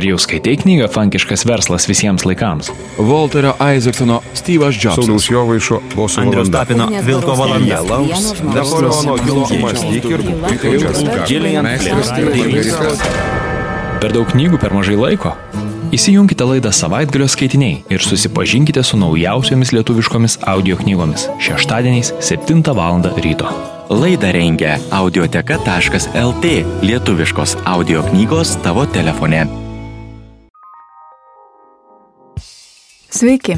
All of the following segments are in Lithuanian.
Ar jau skaitai knygą Fankiškas verslas visiems laikams? Volterio Isaacsono Steve'as Jobsas. Sauliaus Jovaišo boso Andrius. Tapino Vilko valanda. Napoleono Hilo mąstyk ir Flynn. Per daug knygų per mažai laiko? Įsijunkite laidą savaitgalio skaitiniai ir susipažinkite su naujausiomis lietuviškomis audio knygomis šeštadieniais 7 val. ryto. Laidą rengia audioteka.lt lietuviškos audio knygos tavo telefone. Sveiki.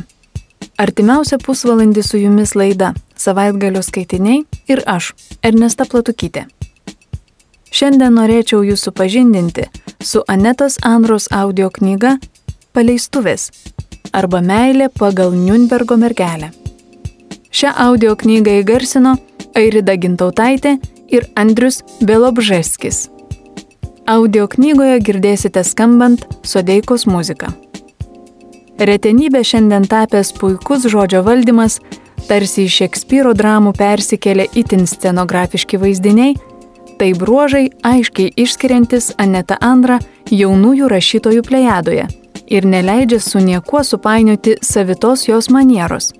Artimiausią pusvalandį su jumis laida Savaitgalio skaitiniai ir aš, Ernesta Platukytė. Šiandien norėčiau jūs supažindinti su Anetos Andros audio knyga Paleistuvės arba Meilė pagal Nürnbergo mergelę. Šią audio knygą įgarsino Airida Gintautaitė ir Andrius Belobžeskis. Audio knygoje girdėsite skambant Sodeikos muziką. Retenybė šiandien tapęs puikus žodžio valdymas, tarsi iš Šekspyro dramų persikėlė itin scenografiški vaizdiniai, tai bruožai aiškiai išskiriantis Anetą Andrą jaunųjų rašytojų plejadoje ir neleidžia su niekuo supainioti savitos jos manieros.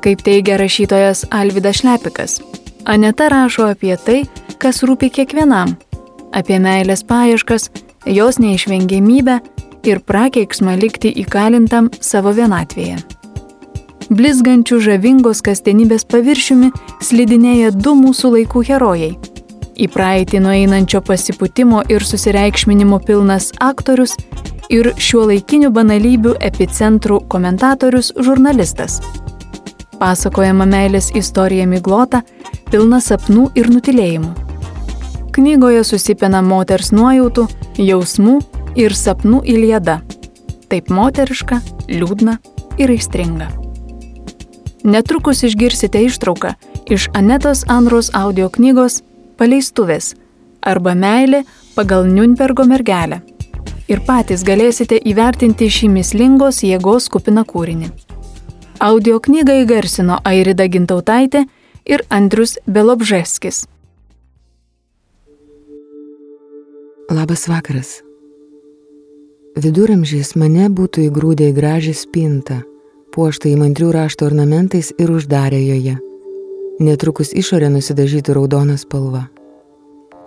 Kaip teigia rašytojas Alvidas Šlepikas, Aneta rašo apie tai, kas rūpi kiekvienam - apie meilės paieškas, jos neišvengiamybę ir prakeiksmą likti įkalintam savo vienatvėje. Blizgančių žavingos kasdienybės paviršiumi slidinėja du mūsų laikų herojai. Į praeitį nueinančio pasiputimo ir susireikšminimo pilnas aktorius ir šiuo laikinių banalybių epicentrų komentatorius žurnalistas. Pasakojama meilės istorija miglota, pilna sapnų ir nutilėjimų. Knygoje susipina moters nuojautų, jausmų ir sapnų įlieda. Taip moteriška, liūdna ir aistringa. Netrukus išgirsite ištrauką iš Anetos Andros audio knygos Paleistuvės arba Meilė pagal Nürnbergo mergelę. Ir patys galėsite įvertinti šį mislingos jėgos kupiną kūrinį. Audio knygą įgarsino Airida Gintautaitė ir Andrius Belobžeskis. Labas vakaras. Viduramžiais mane būtų įgrūdę į gražią spintą, puoštą įmantrių rašto ornamentais ir uždarę joje. Netrukus išorė nusidažytų raudoną spalvą.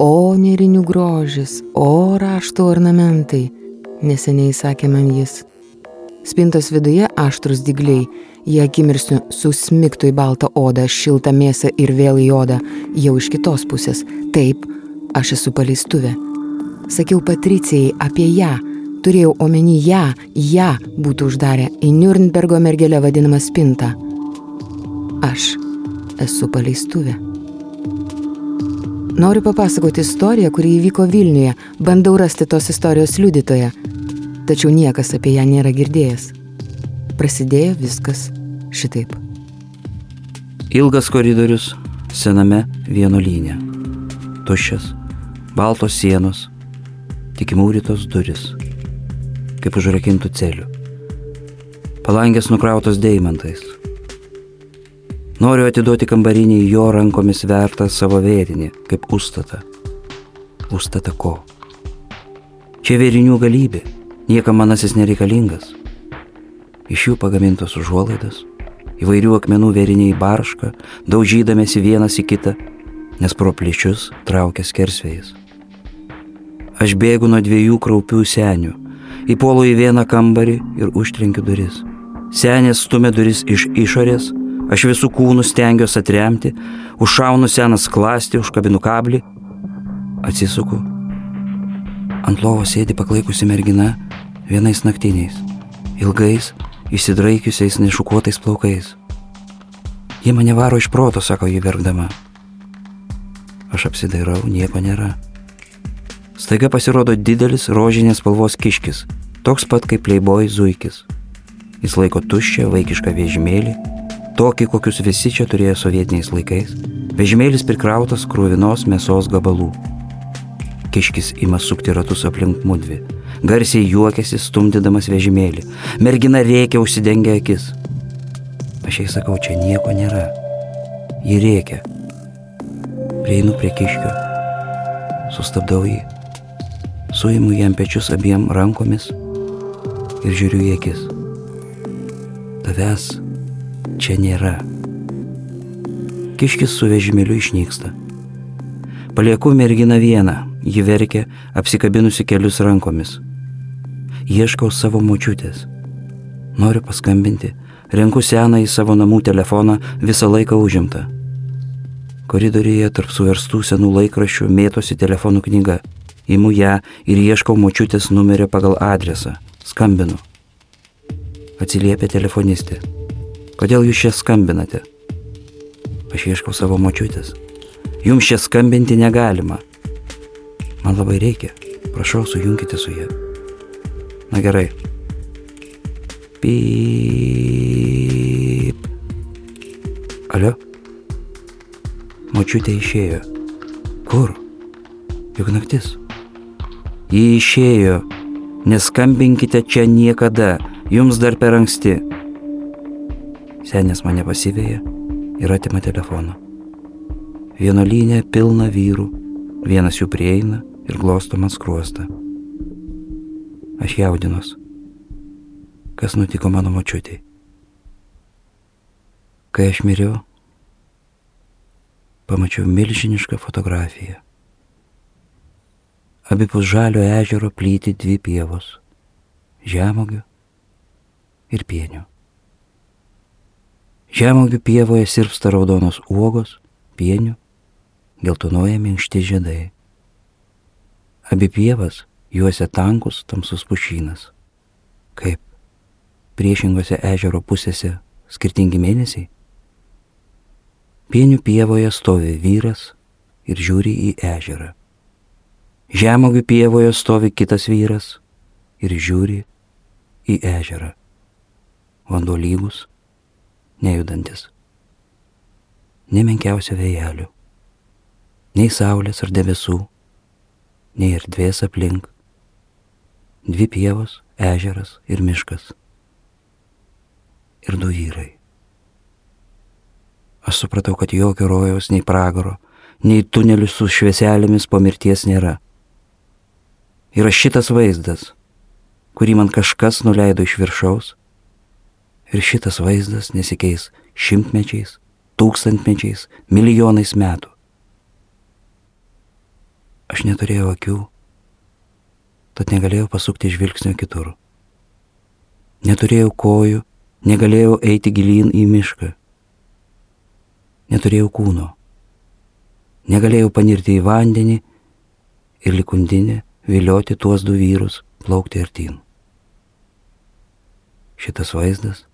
O nerinių grožis, o rašto ornamentai, neseniai sakė man jis. Spintos viduje aštrus digliai, jie akimirksniu susmiktų į baltą odą, šiltą mėsą ir vėl į odą, jau iš kitos pusės. Taip, aš esu paleistuvė. Sakiau Patricijai apie ją, turėjau omeny ją, ją būtų uždarę į Nürnbergo mergelę vadinamą spintą. Aš esu paleistuvė. Noriu papasakoti istoriją, kuri įvyko Vilniuje, bandau rasti tos istorijos liudytoją, tačiau niekas apie ją nėra girdėjęs. Prasidėjo viskas šitaip. Ilgas koridorius sename vienuolyne. Tuščias, baltos sienos, tik mūrytos duris, kaip užrakintų celių. Palangės nukrautos deimantais. Noriu atiduoti kambarinį jo rankomis vertą savo vėrinį, kaip užstatą. Užstatą ko? Čia vėrinių galybė, niekam manasis nereikalingas. Iš jų pagamintos užuolaidas, įvairių akmenų vėriniai barška, daužydamėsi vienas į kitą, nes pro plyčius traukia skersvėjas. Aš bėgu nuo dviejų kraupių senių, įpuolu į vieną kambarį ir užtrenkiu duris. Senės stumia duris iš išorės, aš visų kūnų stengiuosi atremti, užšaunu seną klastį, užkabinu kablį, atsisuku. Ant lovo sėdi paklaikusi mergina vienais naktiniais, ilgais, išsidraikiusiais nešukuotais plaukais. Jie mane varo iš proto, sako ji verkdama. Aš apsidairau, nieko nėra. Staiga pasirodo didelis rožinės spalvos kiškis, toks pat kaip leiboj zuikis. Jis laiko tuščią vaikišką vežimėlį, tokį, kokius visi čia turėjo sovietiniais laikais. Vežimėlis prikrautas krūvinos mėsos gabalų. Kiškis ima sukti ratus aplink mudvi. Garsiai juokiasi, stumdydamas vežimėlį. Mergina rėkia užsidengia akis. Aš jai sakau, čia nieko nėra. Ji rėkia. Prieinu prie kiškio. Sustabdau jį. Suimu jam pečius abiem rankomis ir žiūriu į akis. Tavęs čia nėra. Kiškis su vežimėliu išnyksta. Palieku merginą vieną, ji verkia, apsikabinusi kelius rankomis. Ieškau savo močiutės. Noriu paskambinti, renku seną į savo namų telefoną, visą laiką užimtą. Koridoriuje tarp suverstų senų laikraščių mėtosi telefonų knyga. Imu ją ir ieškau močiutės numerio pagal adresą. Skambinu. Atsiliepia telefonistė. Kodėl jūs čia skambinate? Aš ieškau savo močiutės. Jums čia skambinti negalima. Man labai reikia. Prašau, sujunkite su ją. Na gerai. Pyp. Alio? Močiutė išėjo. Kur? Juk naktis. Ji išėjo. Neskambinkite čia niekada. Jums dar per anksti. Senės mane pasivėja ir atima telefoną. Vienuolynė pilna vyrų. Vienas jų prieina ir glosto man skruostą. Aš jaudinos. Kas nutiko mano močiutei? Kai aš miriau, pamačiau milžinišką fotografiją. Abipus žalio ežero plyti dvi pievos - žemogių ir pienių. Žemogių pievoje sirpsta raudonos uogos, pienių, geltonoja minkšti žiedai. Abi pievas juosia tankus tamsus pušynas. Kaip priešingose ežero pusėse skirtingi mėnesiai. Pienių pievoje stovi vyras ir žiūri į ežerą. Žemogių pievoje stovi kitas vyras ir žiūri į ežerą. Vanduo lygus, nejudantis. Nemenkiausia vėjelių. Nei saulės ar debesų, nei erdvės aplink. Dvi pievos, ežeras ir miškas. Ir du vyrai. Aš supratau, kad jokio rojaus, nei pragaro, nei tunelių su švieselėmis po mirties nėra. Yra šitas vaizdas, kurį man kažkas nuleido iš viršaus. Ir šitas vaizdas nesikeis šimtmečiais, tūkstantmečiais, milijonais metų. Aš neturėjau akių, tad negalėjau pasukti žvilgsnio kitur. Neturėjau kojų, negalėjau eiti gilyn į mišką. Neturėjau kūno. Negalėjau panirti į vandenį ir likundinę vilioti tuos du vyrus plaukti artyn. Šitas vaizdas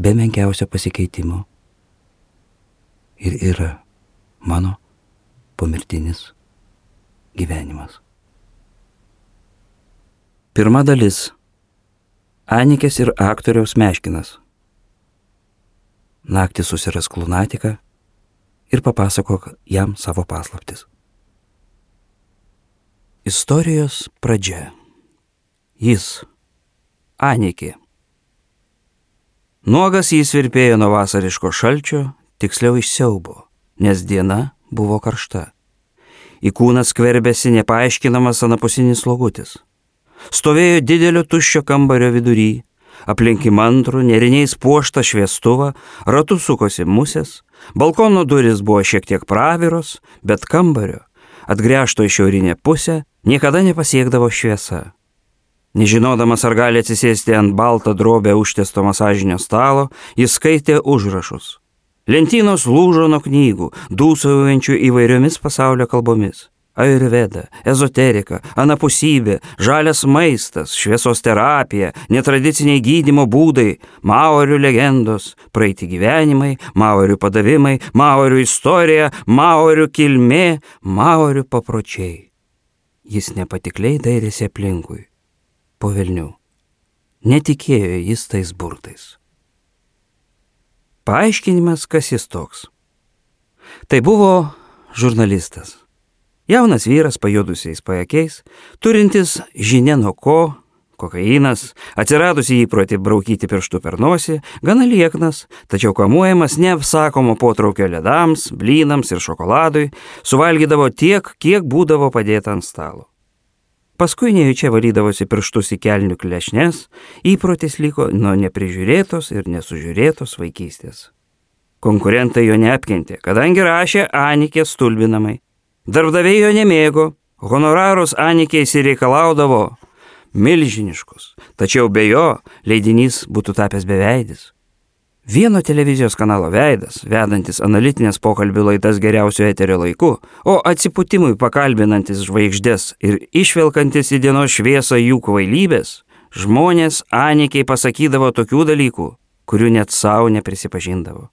be menkiausio pasikeitimo ir yra mano pomirtinis gyvenimas. Pirma dalis - Anikės ir aktoriaus Meškinas. Naktį susiras klunatiką ir papasakok jam savo paslaptis. Istorijos pradžia. Jis. Anikė. Nuogas jis virpėjo nuo vasariško šalčio, tiksliau iš siaubo, nes diena buvo karšta. Į kūną skverbėsi nepaaiškinamas anapusinis slogutis. Stovėjo didelio tuščio kambario vidury, aplink įmantrų, neriniais puoštą šviestuvą, ratu sukosi musės, balkono duris buvo šiek tiek praviros, bet kambario, atgręžto į šiaurinę pusę, niekada nepasiekdavo šviesa. Nežinodamas, ar gali atsisėsti ant baltą drobę užtesto masažinio stalo, jis skaitė užrašus. Lentynos lūžo nuo knygų, dūsaujančių įvairiomis pasaulio kalbomis. Ayurveda, ezoterika, anapusybė, žalias maistas, šviesos terapija, netradiciniai gydimo būdai, maorių legendos, praeiti gyvenimai, maorių padavimai, maorių istorija, maorių kilmė, maorių papročiai. Jis nepatikliai dairėsi aplinkui. Po Vilnių. Netikėjo jis tais burtais. Paaiškinimas, kas jis toks. Tai buvo žurnalistas. Jaunas vyras pajudusiais pajakiais, turintis žinia nuo ko, kokainas, atsiradusi įprotį braukyti pirštų per nosį, gana lieknas, tačiau kamuojamas neapsakomo potraukio ledams, blynams ir šokoladui, suvalgydavo tiek, kiek būdavo padėta ant stalo. Paskui nejučia valydavosi pirštus į kelnių klešnes, įprotis liko nuo neprižiūrėtos ir nesužiūrėtos vaikystės. Konkurentai jo neapkentė, kadangi rašė Anikė stulbinamai. Darbdaviai jo nemėgo, honorarus Anikė įsireikalaudavo milžiniškus, tačiau be jo leidinys būtų tapęs beveidis. Vieno televizijos kanalo veidas, vedantis analitinės pokalbių laidas geriausio eterio laiku, o atsiputimui pakalbinantis žvaigždės ir išvelkantis į dienos šviesą jų kvailybės, žmonės anikiai pasakydavo tokių dalykų, kurių net savo neprisipažindavo.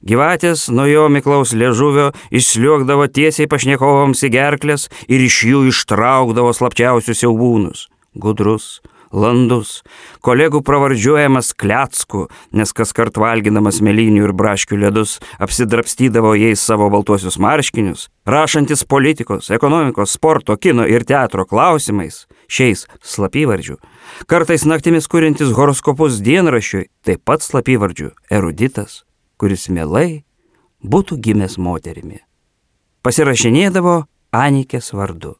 Gyvatės nuo jo miklaus liežuvio išsliuogdavo tiesiai pašnekovams į gerklės ir iš jų ištraukdavo slapčiausius siaubūnus - gudrus, landus, kolegų pravardžiuojamas Klecku, nes kas kart valginamas melinių ir braškių ledus apsidrapstydavo jais savo baltuosius marškinius, rašantis politikos, ekonomikos, sporto, kino ir teatro klausimais, šiais slapyvardžių, kartais naktimis kūrintis horoskopus dienrašiui, taip pat slapyvardžių eruditas, kuris mielai būtų gimęs moterimi. Pasirašinėdavo Anikės vardu.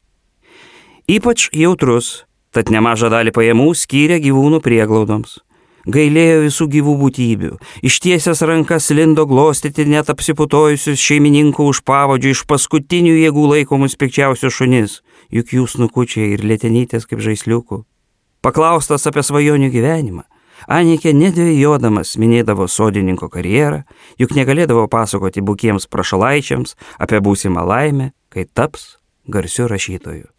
Ypač jautrus tad nemažą dalį pajamų skyrė gyvūnų prieglaudoms. Gailėjo visų gyvų būtybių, ištiesęs rankas lindo glostyti net apsiputojusius šeimininkų už pavadžių iš paskutinių jėgų laikomus pikčiausius šunis, juk jūs nukučiai ir lėtenytės kaip žaisliukų. Paklaustas apie svajonių gyvenimą, Anikė nedvėjodamas minėdavo sodininko karjerą, juk negalėdavo pasakoti bukiems prašalaičiams apie būsimą laimę, kai taps garsiu rašytoju.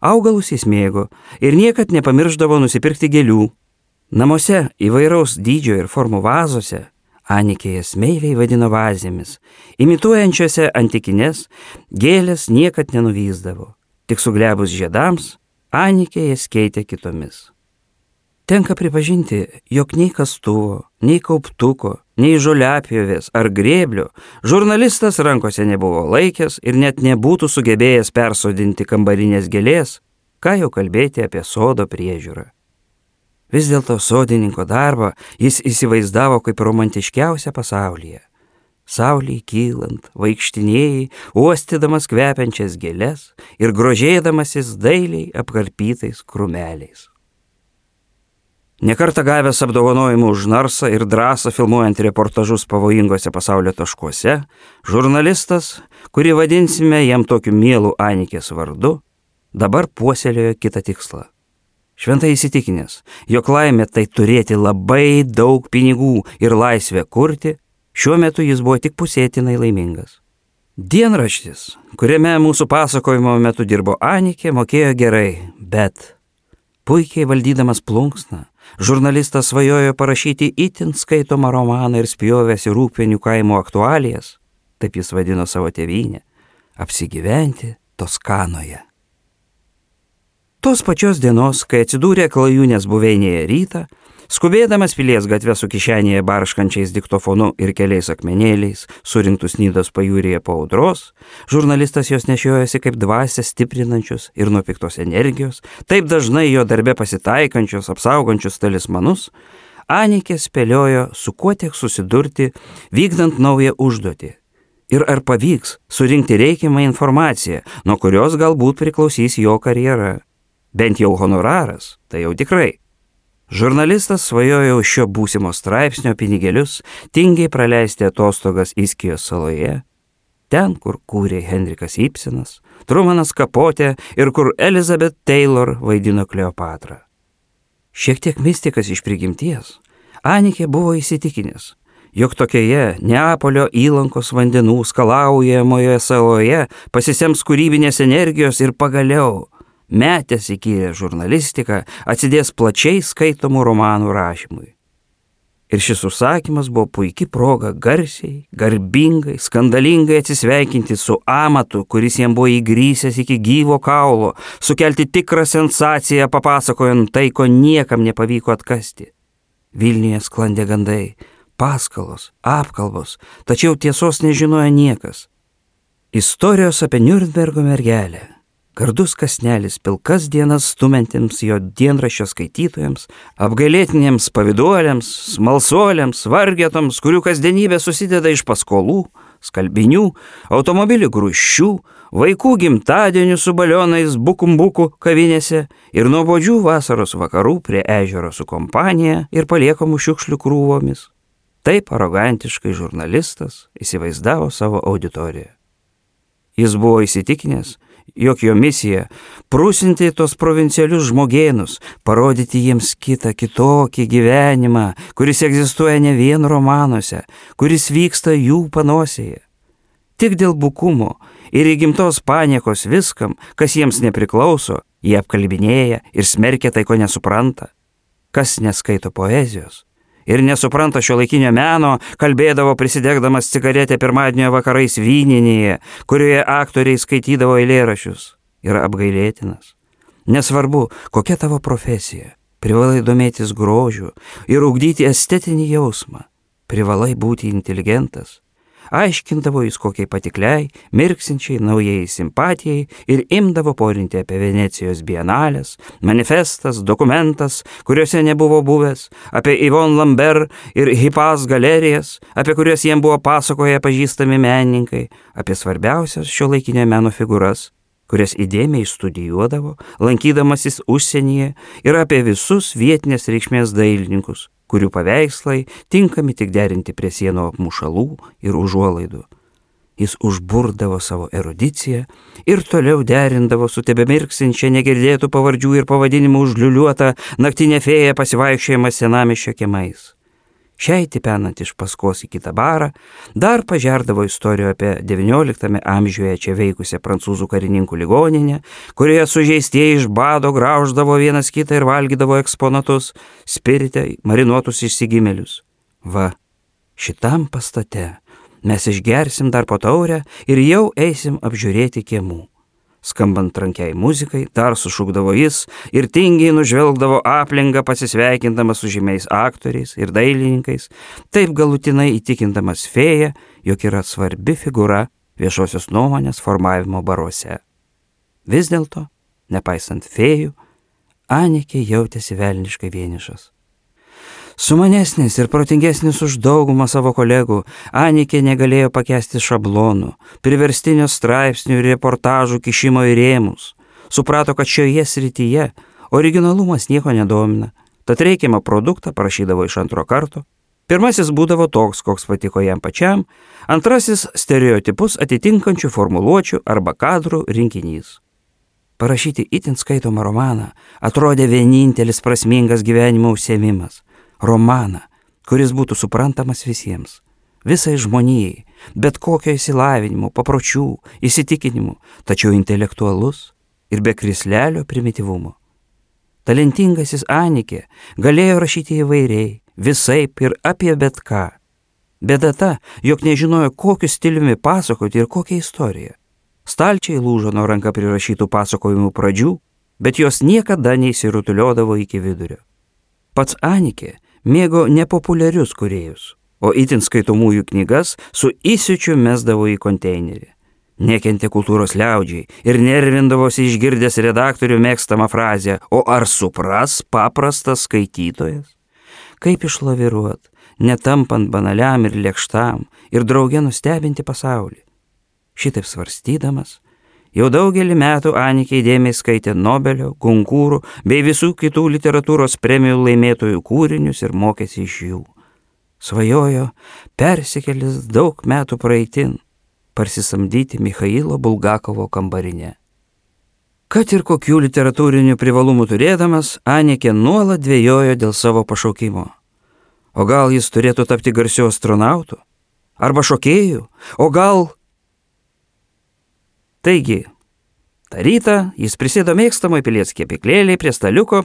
Augalus jis mėgo ir niekad nepamirždavo nusipirkti gėlių. Namuose įvairaus dydžio ir formų vazose Anikė jas meiliai vadino vazėmis, imituojančiose antikinės, gėlės niekad nenuvyzdavo, tik suglebus žiedams Anikė jas keitė kitomis. Tenka pripažinti, jog nei kastuvo, nei kauptuko, nei žoliapjovės ar grėblio žurnalistas rankose nebuvo laikęs ir net nebūtų sugebėjęs persodinti kambarinės gėlės, ką jau kalbėti apie sodo priežiūrą. Vis dėlto sodininko darbą jis įsivaizdavo kaip romantiškiausią pasaulyje. Sauliai kylant, vaikštinėjai, uostydamas kvepiančias gėlės ir grožėdamasis dailiai apkarpytais krumeliais. Nekartą gavęs apdovanojimų už narsą ir drąsą filmuojant reportažus pavojingose pasaulio taškuose, žurnalistas, kurį vadinsime jam tokiu mielu Anikės vardu, dabar puoselėjo kitą tikslą. Šventai įsitikinęs, jog laimė tai turėti labai daug pinigų ir laisvę kurti, šiuo metu jis buvo tik pusėtinai laimingas. Dienraštis, kuriame mūsų pasakojimo metu dirbo Anikė, mokėjo gerai, bet puikiai valdydamas plunksną, Žurnalistas svajojo parašyti itin skaitomą romaną ir spjovėsi rūpinių kaimo aktualijas, taip jis vadino savo tėvynę, apsigyventi Toskanoje. Tos pačios dienos, kai atsidūrė klajūnės buveinėje rytą, Skubėdamas pilies gatvę su kišenėje barškančiais diktofonu ir keliais akmenėliais, surinktus Nydos pajūrėje po audros, žurnalistas jos nešiojasi kaip dvasia stiprinančius ir nuo piktos energijos, taip dažnai jo darbe pasitaikančius, apsaugančius talismanus, Anikė spėliojo, su kuo tiek susidurti, vykdant naują užduotį. Ir ar pavyks surinkti reikiamą informaciją, nuo kurios galbūt priklausys jo karjera. Bent jau honoraras, tai jau tikrai. Žurnalistas svajojo šio būsimo straipsnio pinigėlius tingiai praleisti atostogas Iskijos saloje, ten, kur kūrė Henrikas Ibsenas, Trumanas Kapotė ir kur Elizabeth Taylor vaidino Kleopatrą. Šiek tiek mystikas iš prigimties, Anikė buvo įsitikinęs, jog tokioje Neapolio įlankos vandenų skalaujamoje saloje pasisems kūrybinės energijos ir pagaliau metęs įkyrę žurnalistiką, atsidės plačiai skaitomų romanų rašymui. Ir šis užsakymas buvo puikia proga garsiai, garbingai, skandalingai atsisveikinti su amatu, kuris jam buvo įgrysęs iki gyvo kaulo, sukelti tikrą sensaciją papasakojant tai, ko niekam nepavyko atkasti. Vilniuje sklandė gandai, paskalos, apkalbos, tačiau tiesos nežinojo niekas. Istorijos apie Nürnbergo mergelę, Gardus kasnelis pilkas dienas stumentiems jo dienraščio skaitytojams, apgailėtinėms paviduoliams, smalsuoliams, vargetoms, kurių kasdienybė susideda iš paskolų, skalbinių, automobilių grūščių, vaikų gimtadienių su balionais bukumbukų kavinėse ir nuobodžių vasaros vakarų prie ežero su kompanija ir paliekamų šiukšlių krūvomis. Taip arogantiškai žurnalistas įsivaizdavo savo auditoriją. Jis buvo įsitikinęs, jog jo misija - prūsinti tos provincialius žmogėnus, parodyti jiems kitą, kitokį gyvenimą, kuris egzistuoja ne vien romanuose, kuris vyksta jų panosėje. Tik dėl bukumo ir įgimtos paniekos viskam, kas jiems nepriklauso, jie apkalbinėja ir smerkia tai, ko nesupranta. Kas neskaito poezijos, ir nesupranta šio laikinio meno, kalbėdavo prisidegdamas cigaretę pirmadienio vakarais vyninėje, kurioje aktoriai skaitydavo eilėrašius. Yra apgailėtinas. Nesvarbu, kokia tavo profesija, privalai domėtis grožiu ir ugdyti estetinį jausmą. Privalai būti inteligentas, aiškindavo jis kokiai patikliai, mirksinčiai naujai simpatijai ir imdavo porinti apie Venecijos bienalės, manifestas, dokumentas, kuriuose nebuvo buvęs, apie Ivon Lambert ir Hipas galerijas, apie kurias jiem buvo pasakoję pažįstami menininkai, apie svarbiausias šio laikinio meno figūras kurias įdėmiai studijuodavo, lankydamasis užsienyje ir apie visus vietinės reikšmės dailininkus, kurių paveikslai tinkami tik derinti prie sienų apmušalų ir užuolaidų. Jis užburdavo savo erudiciją ir toliau derindavo su tebemirksinčia negirdėtų pavardžių ir pavadinimų užliuliuota naktinė fėja pasivaikščiojama senamišio kiemais šiai tipenant iš paskos į kitą barą, dar pažerdavo istorijų apie XIX amžiuje čia veikusią prancūzų karininkų ligoninę, kurioje sužeistieji iš bado grauždavo vienas kitą ir valgydavo eksponatus, spirite marinuotus išsigimelius. Va, šitam pastate mes išgersim dar po taurę ir jau eisim apžiūrėti kiemų. Skambant trankiai muzikai, dar sušūkdavo jis ir tingiai nužvelgdavo aplinką pasisveikindamas su žymiais aktoriais ir dailininkais, taip galutinai įtikindamas fėją, jog yra svarbi figūra viešosios nuomonės formavimo baruose. Vis dėlto, nepaisant fėjų, Anikė jautėsi velniškai vienišas. Sumanesnis ir protingesnis už daugumą savo kolegų, Anikė negalėjo pakesti šablonų, priverstinio straipsnių ir reportažų kišimo į rėmus. Suprato, kad šioje srityje originalumas nieko nedomina, tad reikiamą produktą prašydavo iš antro karto. Pirmasis būdavo toks, koks patiko jam pačiam, antrasis stereotipus atitinkančių formuluočių arba kadrų rinkinys. Parašyti itin skaitomą romaną atrodė vienintelis prasmingas gyvenimo užsiemimas romaną, kuris būtų suprantamas visiems, visai žmonijai, bet kokio įsilavinimo, papročių, įsitikinimų, tačiau intelektualus ir be krislelio primityvumo. Talentingasis Anikė galėjo rašyti įvairiai, visaip ir apie bet ką. Bėda ta, jog nežinojo, kokiu stiliumi pasakoti ir kokią istoriją. Stalčiai lūžo nuo ranka prirašytų pasakojimų pradžių, bet jos niekada neįsirutuliodavo iki vidurio. Pats Anikė mėgo nepopuliarius kuriejus, o itin skaitomųjų knygas su įsiučiu mesdavo į konteinerį. Nekentė kultūros liaudžiai ir nervindavosi išgirdęs redaktorių mėgstamą frazę, o ar supras paprastas skaitytojas? Kaip išlaviruot, netampant banaliam ir lėkštam ir draugė nustebinti pasaulį. Šitaip svarstydamas, Jau daugelį metų Anikė įdėmiai skaitė Nobelio, konkūrų bei visų kitų literatūros premijų laimėtojų kūrinius ir mokėsi iš jų. Svajojo persikelis daug metų praeitin, parsisamdyti Mikhailo Bulgakovo kambarinę. Kad ir kokių literatūrinių privalumų turėdamas, Anikė nuolat dvėjojo dėl savo pašaukimo. O gal jis turėtų tapti garsiu astronautu? Arba šokėjų? O gal Taigi, tą rytą jis prisėdo mėgstamai pilies kėpiklėlį prie staliuko,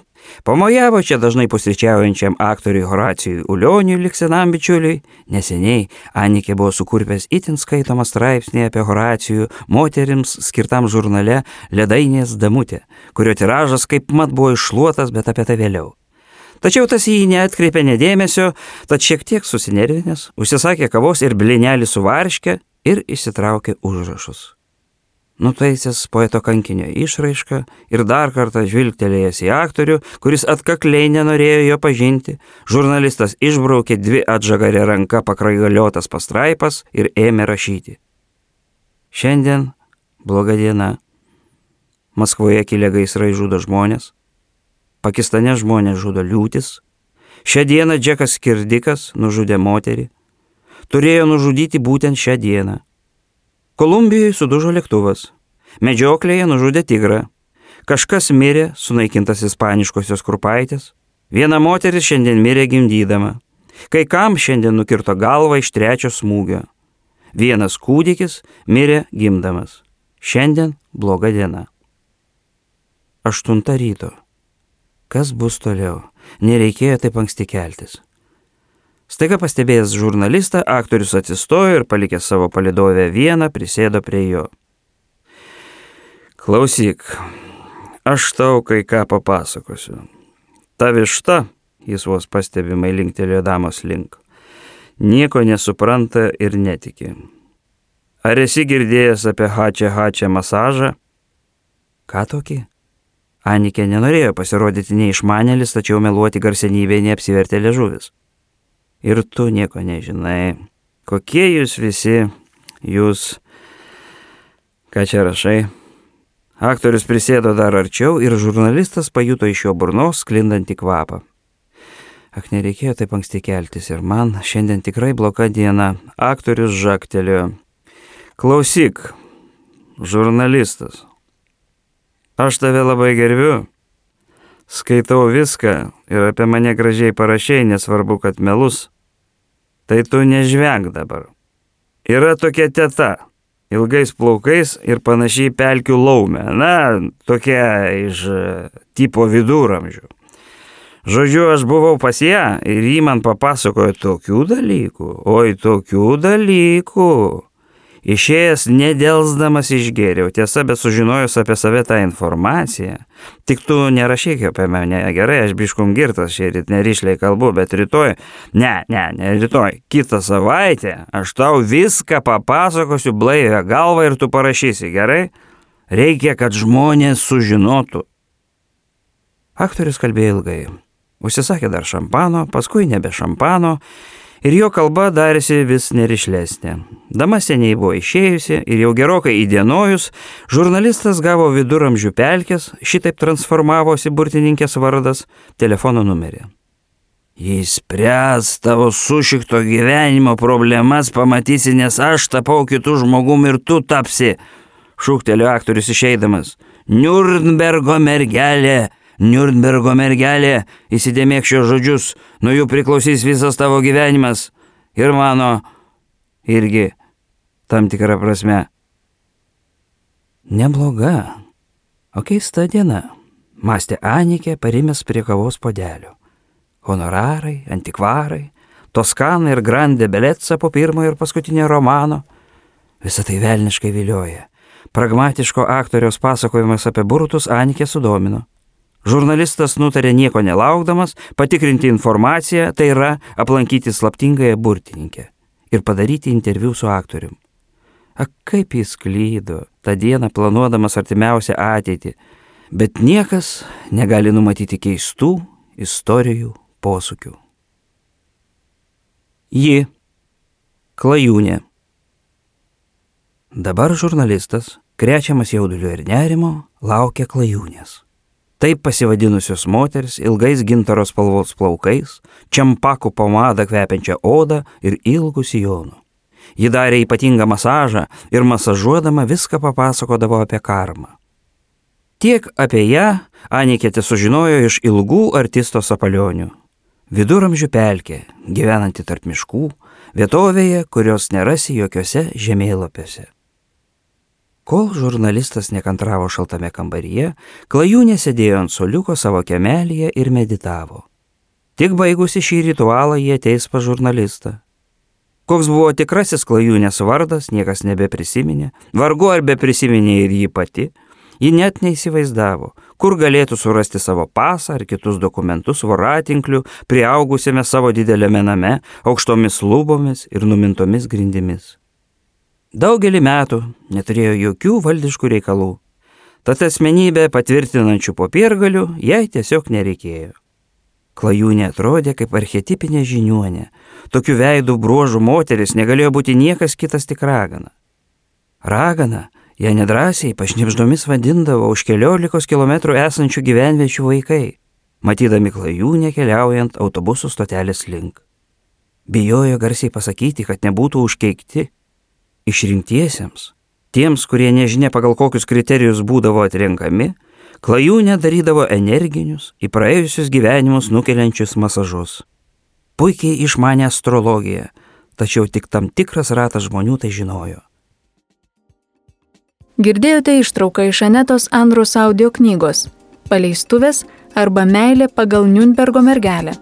pamojavo čia dažnai pusryčiaujančiam aktoriui Horacijui Ulioniui liksenam bičiuliui, neseniai Anikė buvo sukurpęs itin skaitomą straipsnį apie Horacijų moterims skirtam žurnale Ledainės damutė, kurio tiražas kaip mat buvo iššluotas, bet apie tai vėliau. Tačiau tas jį neatkreipė nedėmesio, tad šiek tiek susinervinęs, užsisakė kavos ir blinelį su varške ir išsitraukė užrašus nutaisęs poeto kankinio išraišką ir dar kartą žvilgtelėjęs į aktorių, kuris atkakliai nenorėjo jo pažinti, žurnalistas išbraukė dvi atžagarė ranka pakraigaliotas pastraipas ir ėmė rašyti. Šiandien bloga diena. Maskvoje kilę gaisrai žudo žmonės. Pakistane žmonės žudo liūtis. Šią dieną Džekas Skirdikas nužudė moterį. Turėjo nužudyti būtent šią dieną. Kolumbijoje sudužo lėktuvas. Medžioklėje nužudė tigrą. Kažkas mirė, sunaikintas ispaniškosios kurpaitės. Viena moteris šiandien mirė gimdydama. Kai kam šiandien nukirto galvą iš trečio smūgio. Vienas kūdikis mirė gimdamas. Šiandien bloga diena. Aštunta ryto. Kas bus toliau? Nereikėjo taip anksti keltis. Staiga pastebėjęs žurnalistą, aktorius atsistojo ir palikęs savo palidovę vieną, prisėdo prie jo. Klausyk, aš tau kai ką papasakosiu. Ta višta, jis vos pastebimai linktelėjo damos link, nieko nesupranta ir netiki. Ar esi girdėjęs apie hačią hačią masažą? Ką tokį? Anikė nenorėjo pasirodyti neišmanėlis, tačiau meluoti garsenybėje neapsivertė ležuvis. Ir tu nieko nežinai. Kokie jūs visi, jūs, ką čia rašai? Aktorius prisėdo dar arčiau ir žurnalistas pajuto iš jo burnos sklindantį kvapą. Ak, nereikėjo taip anksti keltis ir man šiandien tikrai bloka diena. Aktorius žaktelėjo. Klausyk, žurnalistas. Aš tave labai gerbiu. Skaitau viską ir apie mane gražiai parašiai, nesvarbu, kad melus. Tai tu nežveng dabar. Yra tokia teta, ilgais plaukais ir panašiai pelkių laumė. Na, tokia iš e, tipo viduramžių. Žodžiu, aš buvau pas ją ir ji man papasakojo tokių dalykų, oi tokių dalykų. Išėjęs nedelsdamas išgėriau, tiesa, bet sužinojus apie save tą informaciją. Tik tu nerašyk apie mane, gerai, aš biškum girtas šį rytą neryšliai kalbu, bet rytoj, ne, ne, ne rytoj, kitą savaitę aš tau viską papasakosiu blaivę galvą ir tu parašysi, gerai? Reikia, kad žmonės sužinotų. Aktorius kalbėjo ilgai. Užsisakė dar šampano, paskui nebe šampano ir jo kalba darėsi vis nerišlesnė. Dama seniai buvo išėjusi ir jau gerokai įdienojus, žurnalistas gavo viduramžių pelkės, šitaip transformavosi burtininkės vardas, telefono numerį. Jei spręs tavo sušikto gyvenimo problemas, pamatysi, nes aš tapau kitų žmogum ir tu tapsi, šūktelio aktorius išeidamas. Nürnbergo mergelė, Nürnbergo mergelė, įsidėmėk šios žodžius, nuo jų priklausys visas tavo gyvenimas ir mano irgi tam tikrą prasme. Nebloga, o keista diena, mąstė Anikė, parimęs prie kavos podelio. Honorarai, antikvarai, Toskana ir Grande Beletsa po pirmojo ir paskutinio romano. Visą tai velniškai vilioja. Pragmatiško aktoriaus pasakojimas apie burtus Anikė sudomino. Žurnalistas nutarė nieko nelaukdamas patikrinti informaciją, tai yra aplankyti slaptingąją burtininkę ir padaryti interviu su aktorium. Ak, kaip jis klydo, tą dieną planuodamas artimiausią ateitį, bet niekas negali numatyti keistų istorijų posūkių. Ji, klajūnė. Dabar žurnalistas, krečiamas jaudulio ir nerimo, laukia klajūnės. Taip pasivadinusios moteris ilgais gintaro spalvos plaukais, čiampakų pomadą kvepiančią odą ir ilgų sijonų. Ji darė ypatingą masažą ir masažuodama viską papasakodavo apie karmą. Tiek apie ją Anikėte sužinojo iš ilgų artisto sapalionių. Viduramžių pelkė, gyvenanti tarp miškų, vietovėje, kurios nerasi jokiose žemėlapiuose. Kol žurnalistas nekantravo šaltame kambaryje, klajūnė sėdėjo ant soliuko savo kemelėje ir meditavo. Tik baigusi šį ritualą jie ateis pa žurnalistą. Koks buvo tikrasis klajūnės vardas, niekas nebeprisiminė, vargu ar be prisiminė ir jį pati, ji net neįsivaizdavo, kur galėtų surasti savo pasą ar kitus dokumentus voratinklių, priaugusiame savo dideliame name, aukštomis lūbomis ir numintomis grindimis. Daugelį metų neturėjo jokių valdiškų reikalų. Tad asmenybę patvirtinančių popiergalių jai tiesiog nereikėjo. Klajūnė atrodė kaip archetipinė žiniuonė. Tokių veidų bruožų moteris negalėjo būti niekas kitas tik ragana. Ragana Jie nedrasiai pašnipždomis vadindavo už keliolikos kilometrų esančių gyvenviečių vaikai, matydami klajūnę keliaujant autobusų stotelės link. Bijojo garsiai pasakyti, kad nebūtų užkeikti išrinktiesiems, tiems, kurie nežinia pagal kokius kriterijus būdavo atrenkami, klajūnė darydavo energinius, į praėjusius gyvenimus nukeliančius masažus. Puikiai išmanė astrologiją, tačiau tik tam tikras ratas žmonių tai žinojo. Girdėjote ištrauką iš Anetos Andros audio knygos Paleistuvės arba Meilė pagal Nürnbergo mergelę.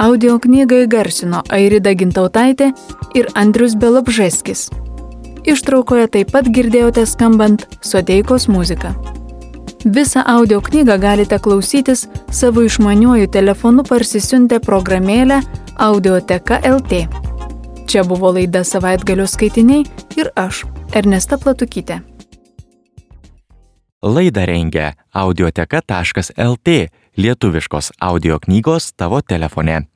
Audio knygą įgarsino Airida Gintautaitė ir Andrius Belobžeskis. Ištraukoje taip pat girdėjote skambant Sodeikos muziką. Visą audio knygą galite klausytis savo išmaniuoju telefonu parsisiuntę programėlę Audioteka LT. Čia buvo laida savaitgalio skaitiniai ir aš, Ernesta Platukytė. Laidą rengia audioteka.lt lietuviškos audio knygos tavo telefone.